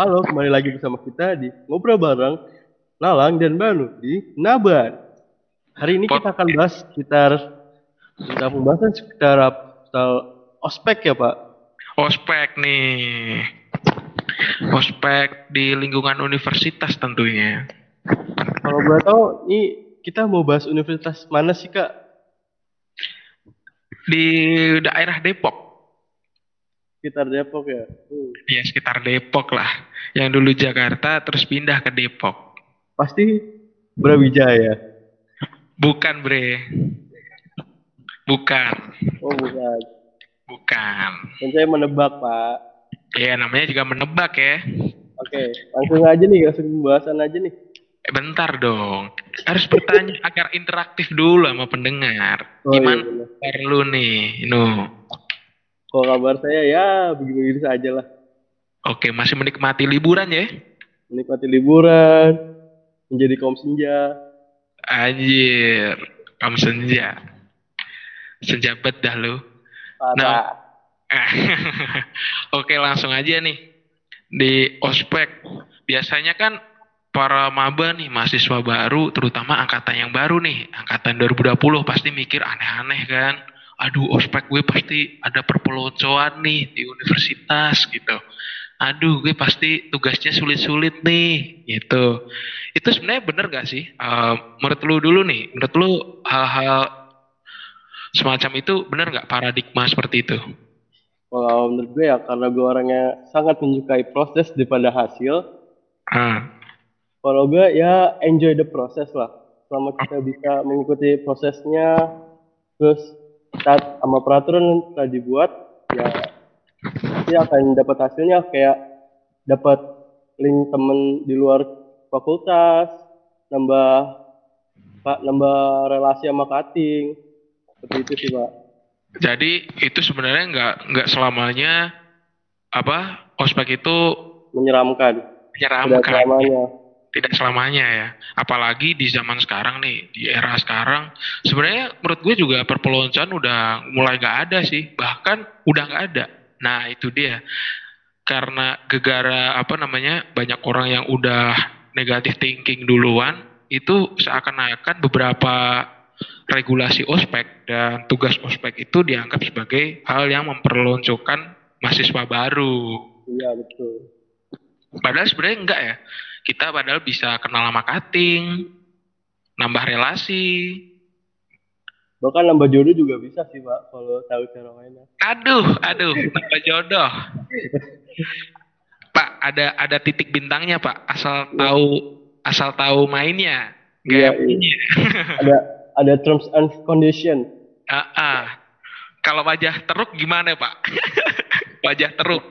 Halo, kembali lagi bersama kita di Ngobrol Bareng Lalang dan Banu di Naban. Hari ini kita akan bahas sekitar tentang pembahasan sekitar soal ospek ya Pak. Ospek nih. Ospek di lingkungan universitas tentunya. Kalau boleh tahu, ini kita mau bahas universitas mana sih Kak? Di daerah Depok. Sekitar Depok ya? Hmm. Ya sekitar Depok lah. Yang dulu Jakarta terus pindah ke Depok. Pasti Brawijaya. Bukan bre. Bukan. Oh bukan. Bukan. Dan saya menebak Pak. Ya namanya juga menebak ya. Oke, langsung aja nih, langsung pembahasan aja nih. Eh, bentar dong. Harus bertanya agar interaktif dulu sama pendengar. Oh, iya, Gimana bener. kabar lu nih? No. Kalau kabar saya ya begini-begini saja lah. Oke, masih menikmati liburan ya? Menikmati liburan, menjadi kaum senja. Anjir, kamu senja. Senja bet dah lu. Parah. Nah. Oke, langsung aja nih. Di ospek, biasanya kan para maba nih, mahasiswa baru, terutama angkatan yang baru nih, angkatan 2020 pasti mikir aneh-aneh kan. Aduh, ospek gue pasti ada perpeloncoan nih di universitas gitu. Aduh, gue pasti tugasnya sulit-sulit nih, gitu. Itu sebenarnya bener gak sih? Eh, menurut lu dulu nih, menurut lu hal-hal semacam itu bener gak paradigma seperti itu? Kalau menurut gue ya karena gue orangnya sangat menyukai proses daripada hasil. Ah, Kalau gue ya enjoy the process lah. Selama kita bisa mengikuti prosesnya, terus taat sama peraturan yang telah dibuat, ya pasti akan dapat hasilnya kayak dapat link temen di luar fakultas, nambah pak nambah relasi sama cutting, seperti itu sih pak. Jadi itu sebenarnya nggak nggak selamanya apa ospek itu Menyeramkan, menyeramkan. Tidak selamanya ya. Apalagi di zaman sekarang nih, di era sekarang, sebenarnya menurut gue juga perpeloncoan udah mulai nggak ada sih, bahkan udah nggak ada. Nah itu dia, karena gegara apa namanya banyak orang yang udah negatif thinking duluan, itu seakan-akan beberapa regulasi ospek dan tugas ospek itu dianggap sebagai hal yang memperloncokan mahasiswa baru. Iya betul. Padahal sebenarnya enggak ya. Kita padahal bisa kenal sama cutting, nambah relasi. Bahkan nambah jodoh juga bisa sih pak, kalau tahu cara mainnya. Aduh, aduh, nambah jodoh. Pak, ada ada titik bintangnya, Pak. Asal tahu asal tahu mainnya. Iya, Gaya mainnya. Ada ada terms and condition. Ah, ah. Kalau wajah teruk gimana, Pak? wajah teruk.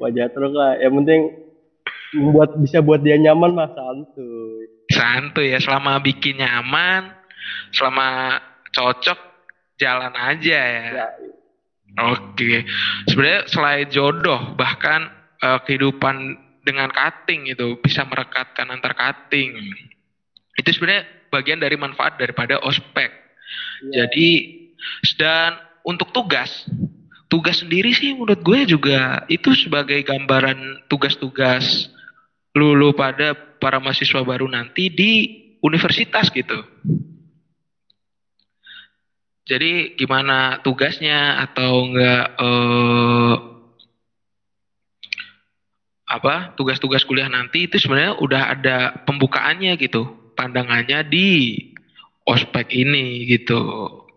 Wajah terus lah. Yang penting membuat bisa buat dia nyaman mah santuy. Santuy ya, selama bikin nyaman, selama cocok jalan aja ya. Ya, Oke. Sebenarnya selain jodoh, bahkan eh, kehidupan dengan cutting itu bisa merekatkan antar cutting. Itu sebenarnya bagian dari manfaat daripada ospek. iya. Jadi dan untuk tugas, tugas sendiri sih menurut gue juga itu sebagai gambaran tugas-tugas lulu pada para mahasiswa baru nanti di universitas gitu. Jadi gimana tugasnya atau enggak eh, apa tugas-tugas kuliah nanti itu sebenarnya udah ada pembukaannya gitu pandangannya di ospek ini gitu.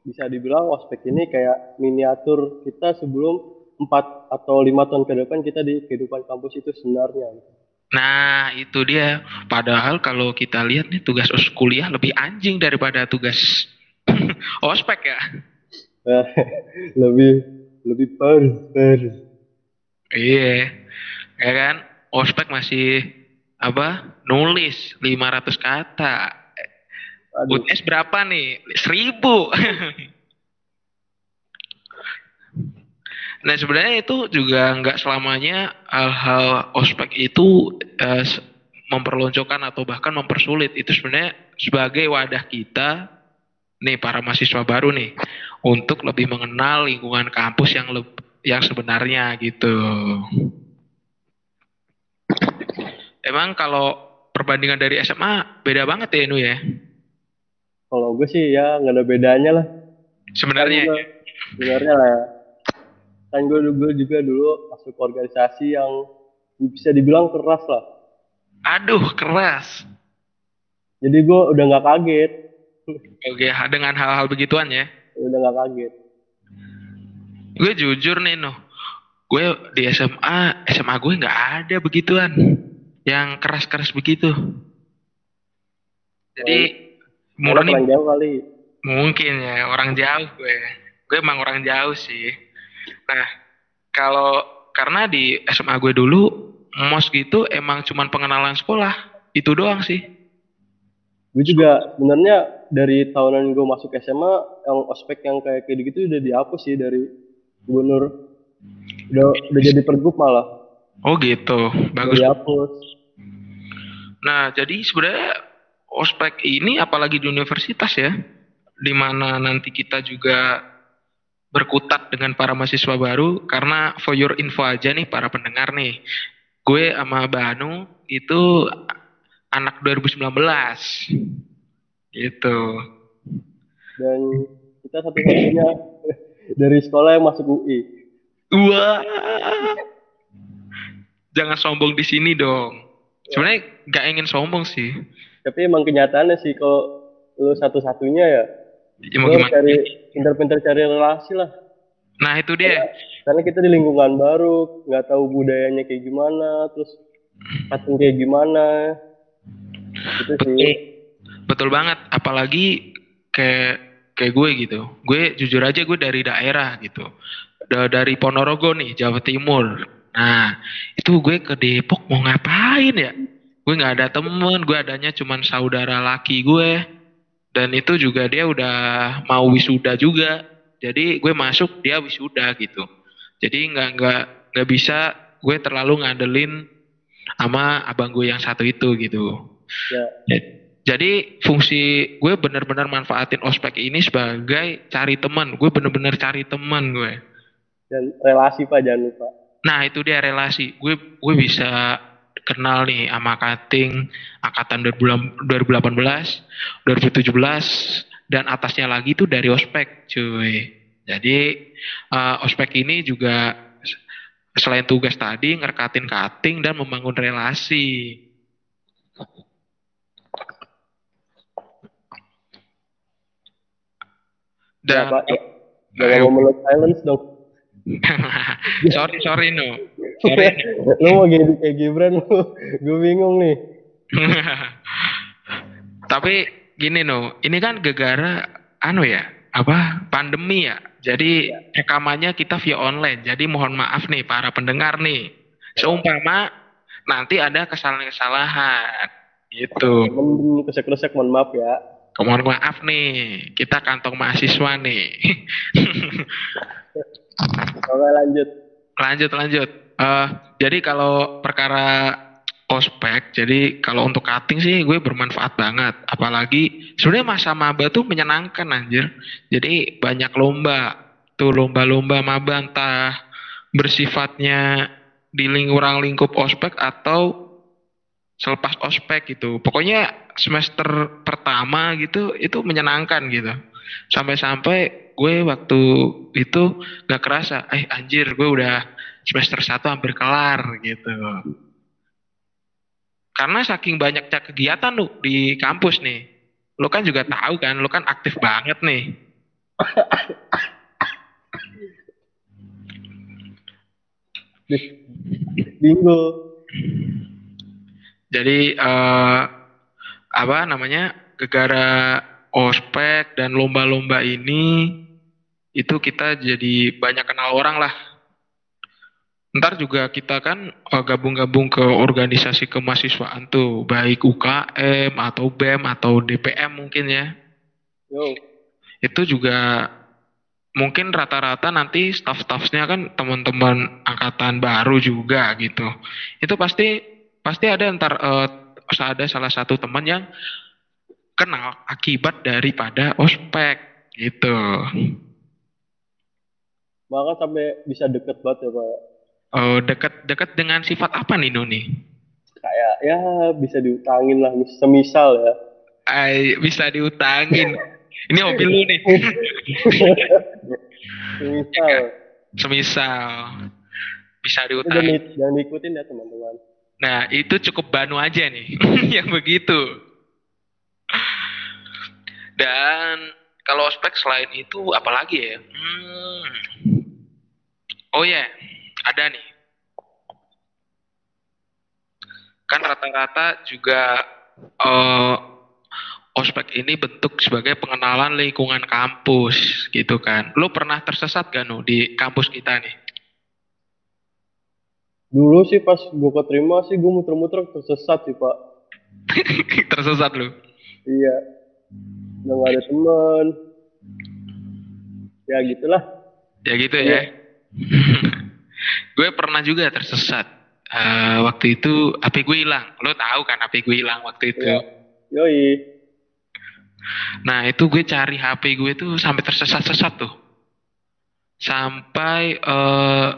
bisa dibilang ospek ini kayak miniatur kita sebelum 4 atau lima tahun ke depan kita di kehidupan kampus itu sebenarnya. Nah, itu dia. Padahal kalau kita lihat nih tugas os kuliah lebih anjing daripada tugas ospek ya. lebih lebih pers pers. Iya. Ya kan? Ospek masih apa? Nulis 500 kata. Aduh, UTS berapa nih? 1000. nah, sebenarnya itu juga nggak selamanya hal-hal ospek itu s- memperloncokan atau bahkan mempersulit. Itu sebenarnya sebagai wadah kita nih para mahasiswa baru nih untuk lebih mengenal lingkungan kampus yang leb- yang sebenarnya gitu. emang kalau perbandingan dari SMA beda banget ya Nu ya. Kalau gue sih ya nggak ada bedanya lah. Sebenarnya gua- sebenarnya lah. Kan gue dulu juga dulu masuk organisasi yang bisa dibilang keras lah. aduh keras. Jadi gue udah nggak kaget, Oke, dengan hal-hal begituan ya. udah nggak kaget. Gue jujur nih noh, gue di SMA, SMA gue nggak ada begituan yang keras-keras begitu. Jadi murni kali. mungkin ya orang jauh gue. Gue emang orang jauh sih. Nah kalau karena di SMA gue dulu mos gitu emang cuman pengenalan sekolah itu doang sih. Gue juga sebenarnya dari tahunan gue masuk SMA, yang ospek yang kayak kayak gitu udah dihapus sih dari gubernur. Udah udah jadi pergub malah. Oh gitu, Udah bagus. dihapus. Nah, jadi sebenarnya ospek ini apalagi di universitas ya, di mana nanti kita juga berkutat dengan para mahasiswa baru karena for your info aja nih para pendengar nih. Gue sama Banu itu anak 2019. Gitu. Dan kita satu-satunya dari sekolah yang masuk UI. Wah. Jangan sombong di sini dong. Sebenarnya nggak ingin sombong sih. Tapi emang kenyataannya sih kalau lu satu-satunya ya, Ya, mau gimana? cari pinter-pinter cari relasi lah. Nah itu dia. Karena kita di lingkungan baru, nggak tahu budayanya kayak gimana, terus patung kayak gimana. Itu sih. Betul, betul banget. Apalagi kayak kayak gue gitu. Gue jujur aja gue dari daerah gitu. Da- Dari Ponorogo nih, Jawa Timur. Nah, itu gue ke Depok mau ngapain ya? Gue nggak ada temen, gue adanya cuman saudara laki gue. Dan itu juga dia udah mau wisuda juga. Jadi gue masuk dia wisuda gitu. Jadi nggak nggak nggak bisa gue terlalu ngandelin sama abang gue yang satu itu gitu. Ya, Ya, Jadi fungsi gue bener-bener manfaatin ospek ini sebagai cari teman. Gue bener-bener cari teman gue. dan relasi Pak jangan lupa. Nah itu dia relasi. Gue gue bisa kenal nih sama Kating angkatan 2018, 2017 dan atasnya lagi tuh dari ospek cuy. Jadi eh, ospek ini juga selain tugas tadi ngerekatin Kating dan membangun relasi. Ya, Dan Pak. Jangan mau meluk silence dong. sorry sorry no. Sorry lu mau jadi kayak Gibran lu. Gue bingung nih. tapi gini no. Ini kan gegara anu ya apa pandemi ya. Jadi rekamannya kita via online. Jadi mohon maaf nih para pendengar nih. Seumpama nanti ada kesalahan-kesalahan. Gitu. Kesek-kesek mohon maaf ya. mohon maaf nih kita kantong mahasiswa nih Oke lanjut. lanjut lanjut. Eh, jadi kalau perkara ospek jadi kalau untuk cutting sih gue bermanfaat banget. Apalagi sebenarnya masa maba tuh menyenangkan anjir. Jadi banyak lomba tuh lomba-lomba maba entah bersifatnya di lingkungan lingkup ospek atau selepas ospek gitu. Pokoknya semester pertama gitu itu menyenangkan gitu sampai-sampai gue waktu itu nggak kerasa eh anjir gue udah semester satu hampir kelar gitu karena saking banyaknya kegiatan lu di kampus nih lu kan juga tahu kan lu kan aktif banget nih Bingo. jadi eh, apa namanya gegara ospek dan lomba-lomba ini itu kita jadi banyak kenal orang lah ntar juga kita kan eh, gabung-gabung ke organisasi kemahasiswaan tuh baik UKM atau BEM atau DPM mungkin ya Yo. itu juga mungkin rata-rata nanti staff-staffnya kan teman-teman angkatan baru juga gitu. Itu pasti pasti ada ntar eh, ada salah satu teman yang kenal akibat daripada ospek gitu. Bahkan sampai bisa deket banget ya Pak. Oh, dekat dekat dengan sifat apa nih Nuni? kayak ya bisa diutangin lah semisal ya Ay, bisa diutangin. Ini hobi lu nih. semisal Semisal bisa Itu jangan, diutangin. di- jangan diikutin ya teman-teman Nah, itu cukup Banu aja nih yang begitu. Dan kalau ospek selain itu apalagi ya? Hmm. Oh ya, ada nih. Kan rata-rata juga eh, ospek ini bentuk sebagai pengenalan lingkungan kampus gitu kan. Lu pernah tersesat gak nu di kampus kita nih? dulu sih pas gue keterima sih gue muter-muter tersesat sih pak tersesat lu? iya udah gak ada teman ya gitulah Ya gitu Iya. ya. gue pernah juga tersesat. Eh, waktu itu HP gue hilang. Lo tahu kan HP gue hilang waktu itu. Iya. yoi Nah itu gue cari HP gue tuh sampai tersesat-sesat tuh. Sampai eh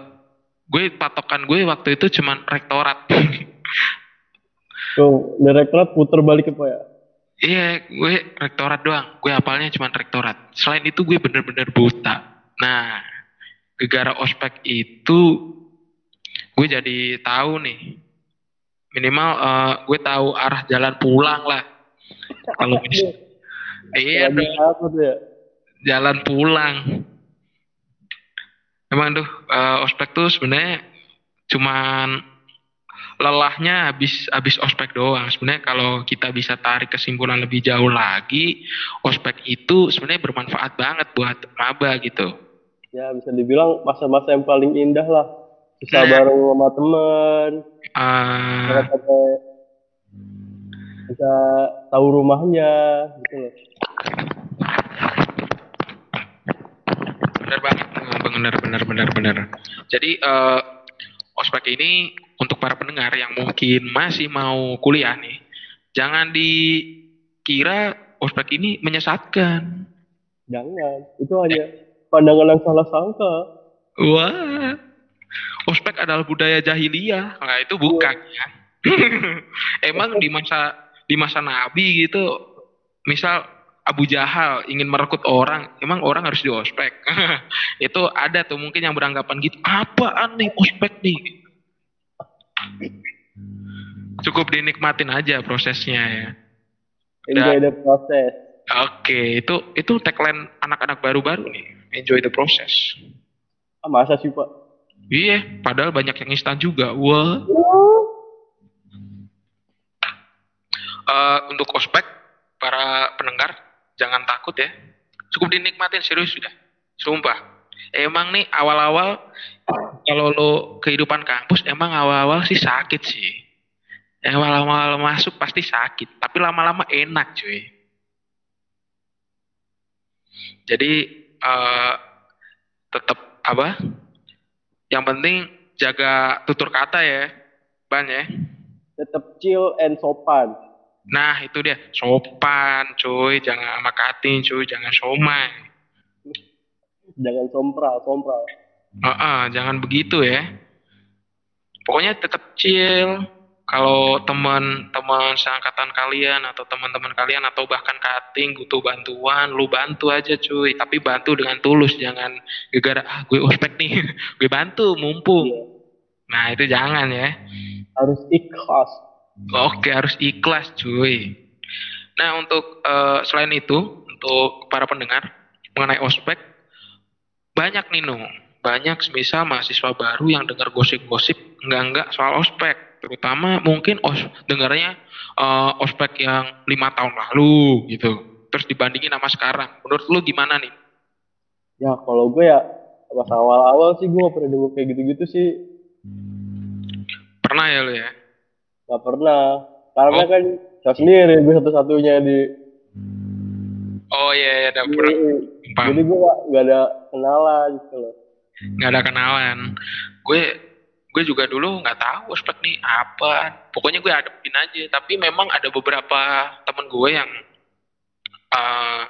gue patokan gue waktu itu cuman rektorat. tuh direktorat puter balik ke pak ya Iya, gue rektorat doang. Gue hafalnya cuma rektorat. Selain itu gue bener-bener buta. Nah, gegara ospek itu gue jadi tahu nih. Minimal eh, gue tahu arah jalan pulang lah. Kalau iya dong, ya jalan pulang. Emang tuh eh, ospek tuh sebenarnya cuman lelahnya habis habis ospek doang. Sebenarnya kalau kita bisa tarik kesimpulan lebih jauh lagi, ospek itu sebenarnya bermanfaat banget buat maba gitu. ya bisa dibilang masa-masa yang paling indah lah bisa Nah. bareng sama teman bisa sampai bisa tahu rumahnya gitu loh bener banget, bener bener bener bener. Jadi eh, ospek ini untuk para pendengar yang mungkin masih mau kuliah nih, jangan dikira ospek ini menyesatkan. jangan itu hanya pandangan yang salah sangka Wah, ospek adalah budaya jahiliyah. Nah itu bukan ya. Emang di masa di masa Nabi gitu, misal Abu Jahal ingin merekrut orang, emang orang harus di ospek. itu ada tuh mungkin yang beranggapan gitu. Apaan nih ospek nih? Cukup dinikmatin aja prosesnya ya. enjoy the process Oke, itu itu tagline anak-anak baru-baru nih. Enjoy the process. ah, masa sih pak Iya, padahal banyak yang instan juga. Wah. Eh, untuk ospek, para pendengar, jangan takut ya. Cukup dinikmatin serius sudah. Sumpah. Emang nih awal-awal, kalau lo kehidupan kampus, emang awal-awal sih sakit sih. Yang awal-awal masuk pasti sakit. Tapi lama-lama enak cuy. Jadi, eh tetap apa? Yang penting jaga tutur kata ya, Ban ya. tetap chill and sopan Nah itu dia, sopan cuy, jangan sama katin cuy, jangan somai. jangan sompral sompral Heeh, jangan begitu ya. Pokoknya tetap chill. Kalau teman-teman seangkatan kalian atau teman-teman kalian atau bahkan kating butuh bantuan, lu bantu aja cuy. Tapi bantu dengan tulus, jangan gegara ah gue ospek nih, gue bantu mumpung. Iya. Nah itu jangan ya. harus ikhlas Oke, harus ikhlas, cuy. Nah, untuk eh, selain itu, untuk para pendengar mengenai ospek, banyak nih, Nu. Banyak semisal mahasiswa baru yang dengar gosip-gosip enggak-enggak soal ospek. Terutama mungkin os dengarnya eh, ospek yang lima tahun lalu, gitu. Terus dibandingin sama sekarang. Menurut lu gimana nih? ya kalau gue ya pas awal-awal sih gue gak pernah denger kayak gitu-gitu sih Pernah ya lu ya? gak pernah karena Oh. kan saya sendiri gue satu-satunya di Oh iya, iya, pernah. Jadi- jadi gue gak, gak ada kenalan gitu loh nggak ada kenalan. Gue gue juga dulu nggak tahu ospek nih apa. Pokoknya gue adepin aja. Tapi memang ada beberapa temen gue yang eh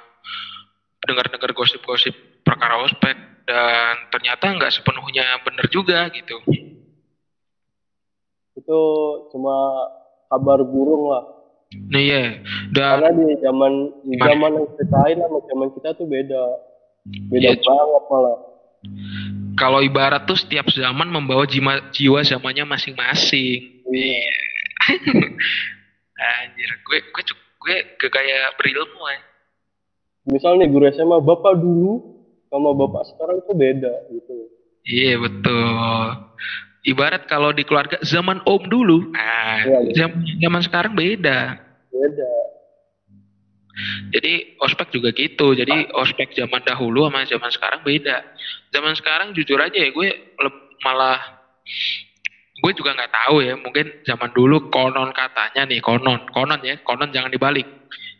dengar-dengar gosip-gosip perkara ospek dan ternyata nggak sepenuhnya bener juga gitu. itu cuma kabar burung lah. Nah iya, dan Karena di zaman di zaman yang kita sama zaman kita tuh beda. Beda Iya, banget malah. Kalau ibarat tuh setiap zaman membawa jiwa, jiwa zamannya masing-masing. Iya. Anjir, gue gue gue gue kayak berilmu ya. Misal nih guru SMA bapak dulu sama bapak sekarang tuh beda gitu. Iya betul. Ibarat kalau di keluarga zaman om dulu, nah, Iya, iya. zaman zaman sekarang beda. Beda. Jadi ospek juga gitu. Jadi ospek zaman dahulu sama zaman sekarang beda. Zaman sekarang jujur aja ya gue malah gue juga nggak tahu ya. Mungkin zaman dulu konon katanya nih konon, konon ya, konon jangan dibalik.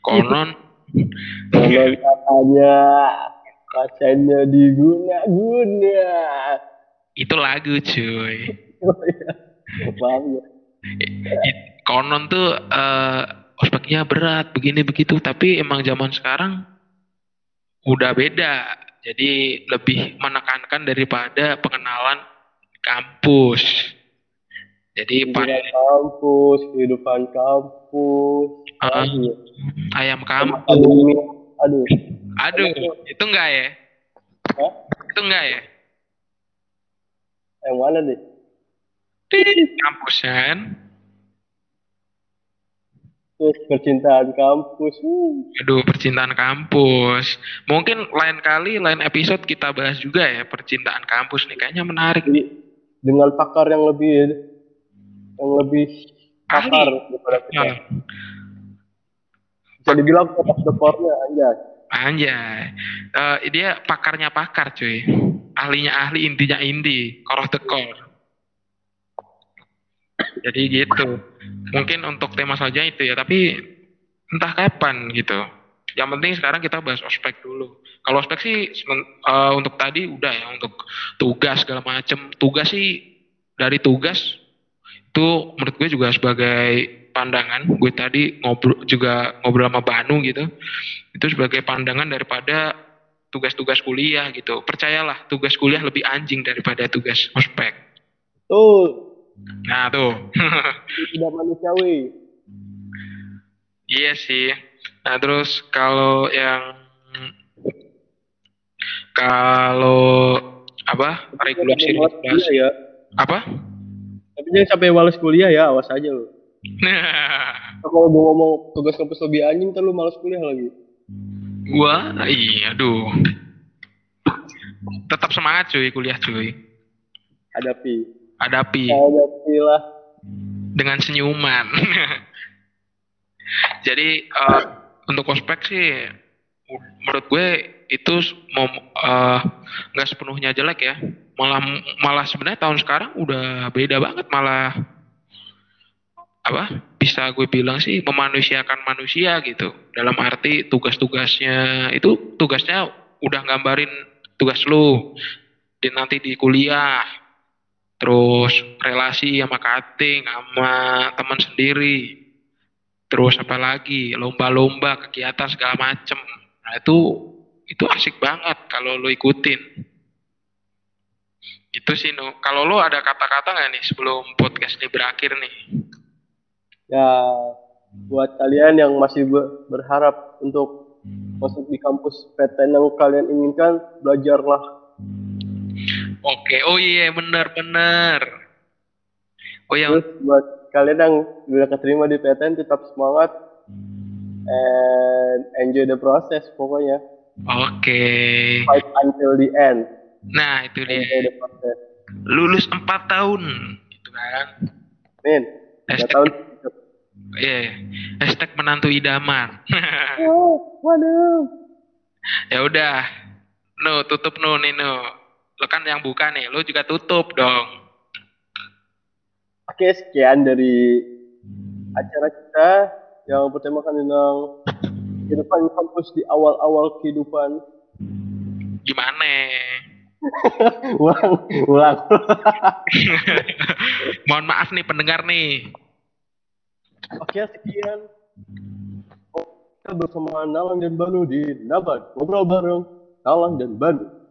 Konon Kalau katanya pacarnya diguna-guna. itu lagu cuy. Konon tuh eh, ospeknya berat begini begitu. Tapi emang zaman sekarang udah beda. Jadi lebih menekankan daripada pengenalan kampus. Jadi pa- Kehidupan kampus, kehidupan kampus. Ya? ayam kampus. Akademi. Aduh. Aduh, itu enggak ya? Hah? Itu enggak ya? Yang mana deh? Tit, kampus kan? Terus percintaan kampus. Uh. Aduh, percintaan kampus. Mungkin lain kali, lain episode kita bahas juga ya percintaan kampus nih. Kayaknya menarik Jadi dengan pakar yang lebih yang lebih pakar daripada kita. Nah, Bisa dibilang the core-nya aja. anjay. Eh, dia pakarnya pakar cuy. Ahlinya ahli, intinya inti. The core. Jadi gitu. Mungkin untuk tema saja itu ya. Tapi entah kapan gitu. Yang penting sekarang kita bahas ospek dulu. Kalau ospek sih eh, untuk tadi udah ya untuk tugas segala macem. Tugas sih dari tugas itu menurut gue juga sebagai pandangan gue tadi ngobrol juga ngobrol sama Banu gitu itu sebagai pandangan daripada tugas-tugas kuliah gitu percayalah tugas kuliah lebih anjing daripada tugas ospek Tuh, nah tuh tidak manusiawi. Iya sih. Nah terus kalau yang kalau apa regulasi regulasi ya. apa? Tapi jangan sampai males kuliah ya, awas aja lu. Nah, Kalau gua ngomong tugas kampus lebih anjing, ntar lu males kuliah lagi. gua iya aduh. Tetap semangat cuy kuliah cuy. Hadapi. Hadapi. Dengan senyuman. Jadi eh, untuk ospek sih menurut gue itu mau eh, nggak sepenuhnya jelek ya. Malah malah sebenarnya tahun sekarang udah beda banget. Malah apa bisa gue bilang sih memanusiakan manusia gitu. Dalam arti tugas-tugasnya itu tugasnya udah gambarin tugas lu. Di nanti di kuliah terus relasi sama cutting sama teman sendiri. Terus apa lagi? Lomba-lomba kegiatan segala macem. Nah itu itu asik banget kalau lo ikutin. Itu sih no kalau lo ada kata-kata nggak nih sebelum podcast ini berakhir nih? Ya, buat kalian yang masih be- berharap untuk masuk di kampus PTN yang kalian inginkan, belajarlah. Oke oh iya benar-benar oh yang Terus buat kalian yang sudah keterima di PTN, tetap semangat and enjoy the process pokoknya. oke Fight until the end. nah itu dia Enjoy the process. lulus 4 tahun gitu kan Min, Hashtag- tahun. Iya, hashtag menantu idaman. Oh, waduh. ya udah, no tutup no nih no. Lo kan yang buka nih, lo juga tutup dong. Oke, sekian dari acara kita yang bertemakan tentang kehidupan kampus di awal-awal kehidupan. Gimana? ulang, ulang. Mohon maaf nih pendengar nih. Oke, sekian. Kita bersama Nalang dan Banu di Nabat. Ngobrol bareng Nalang dan Banu.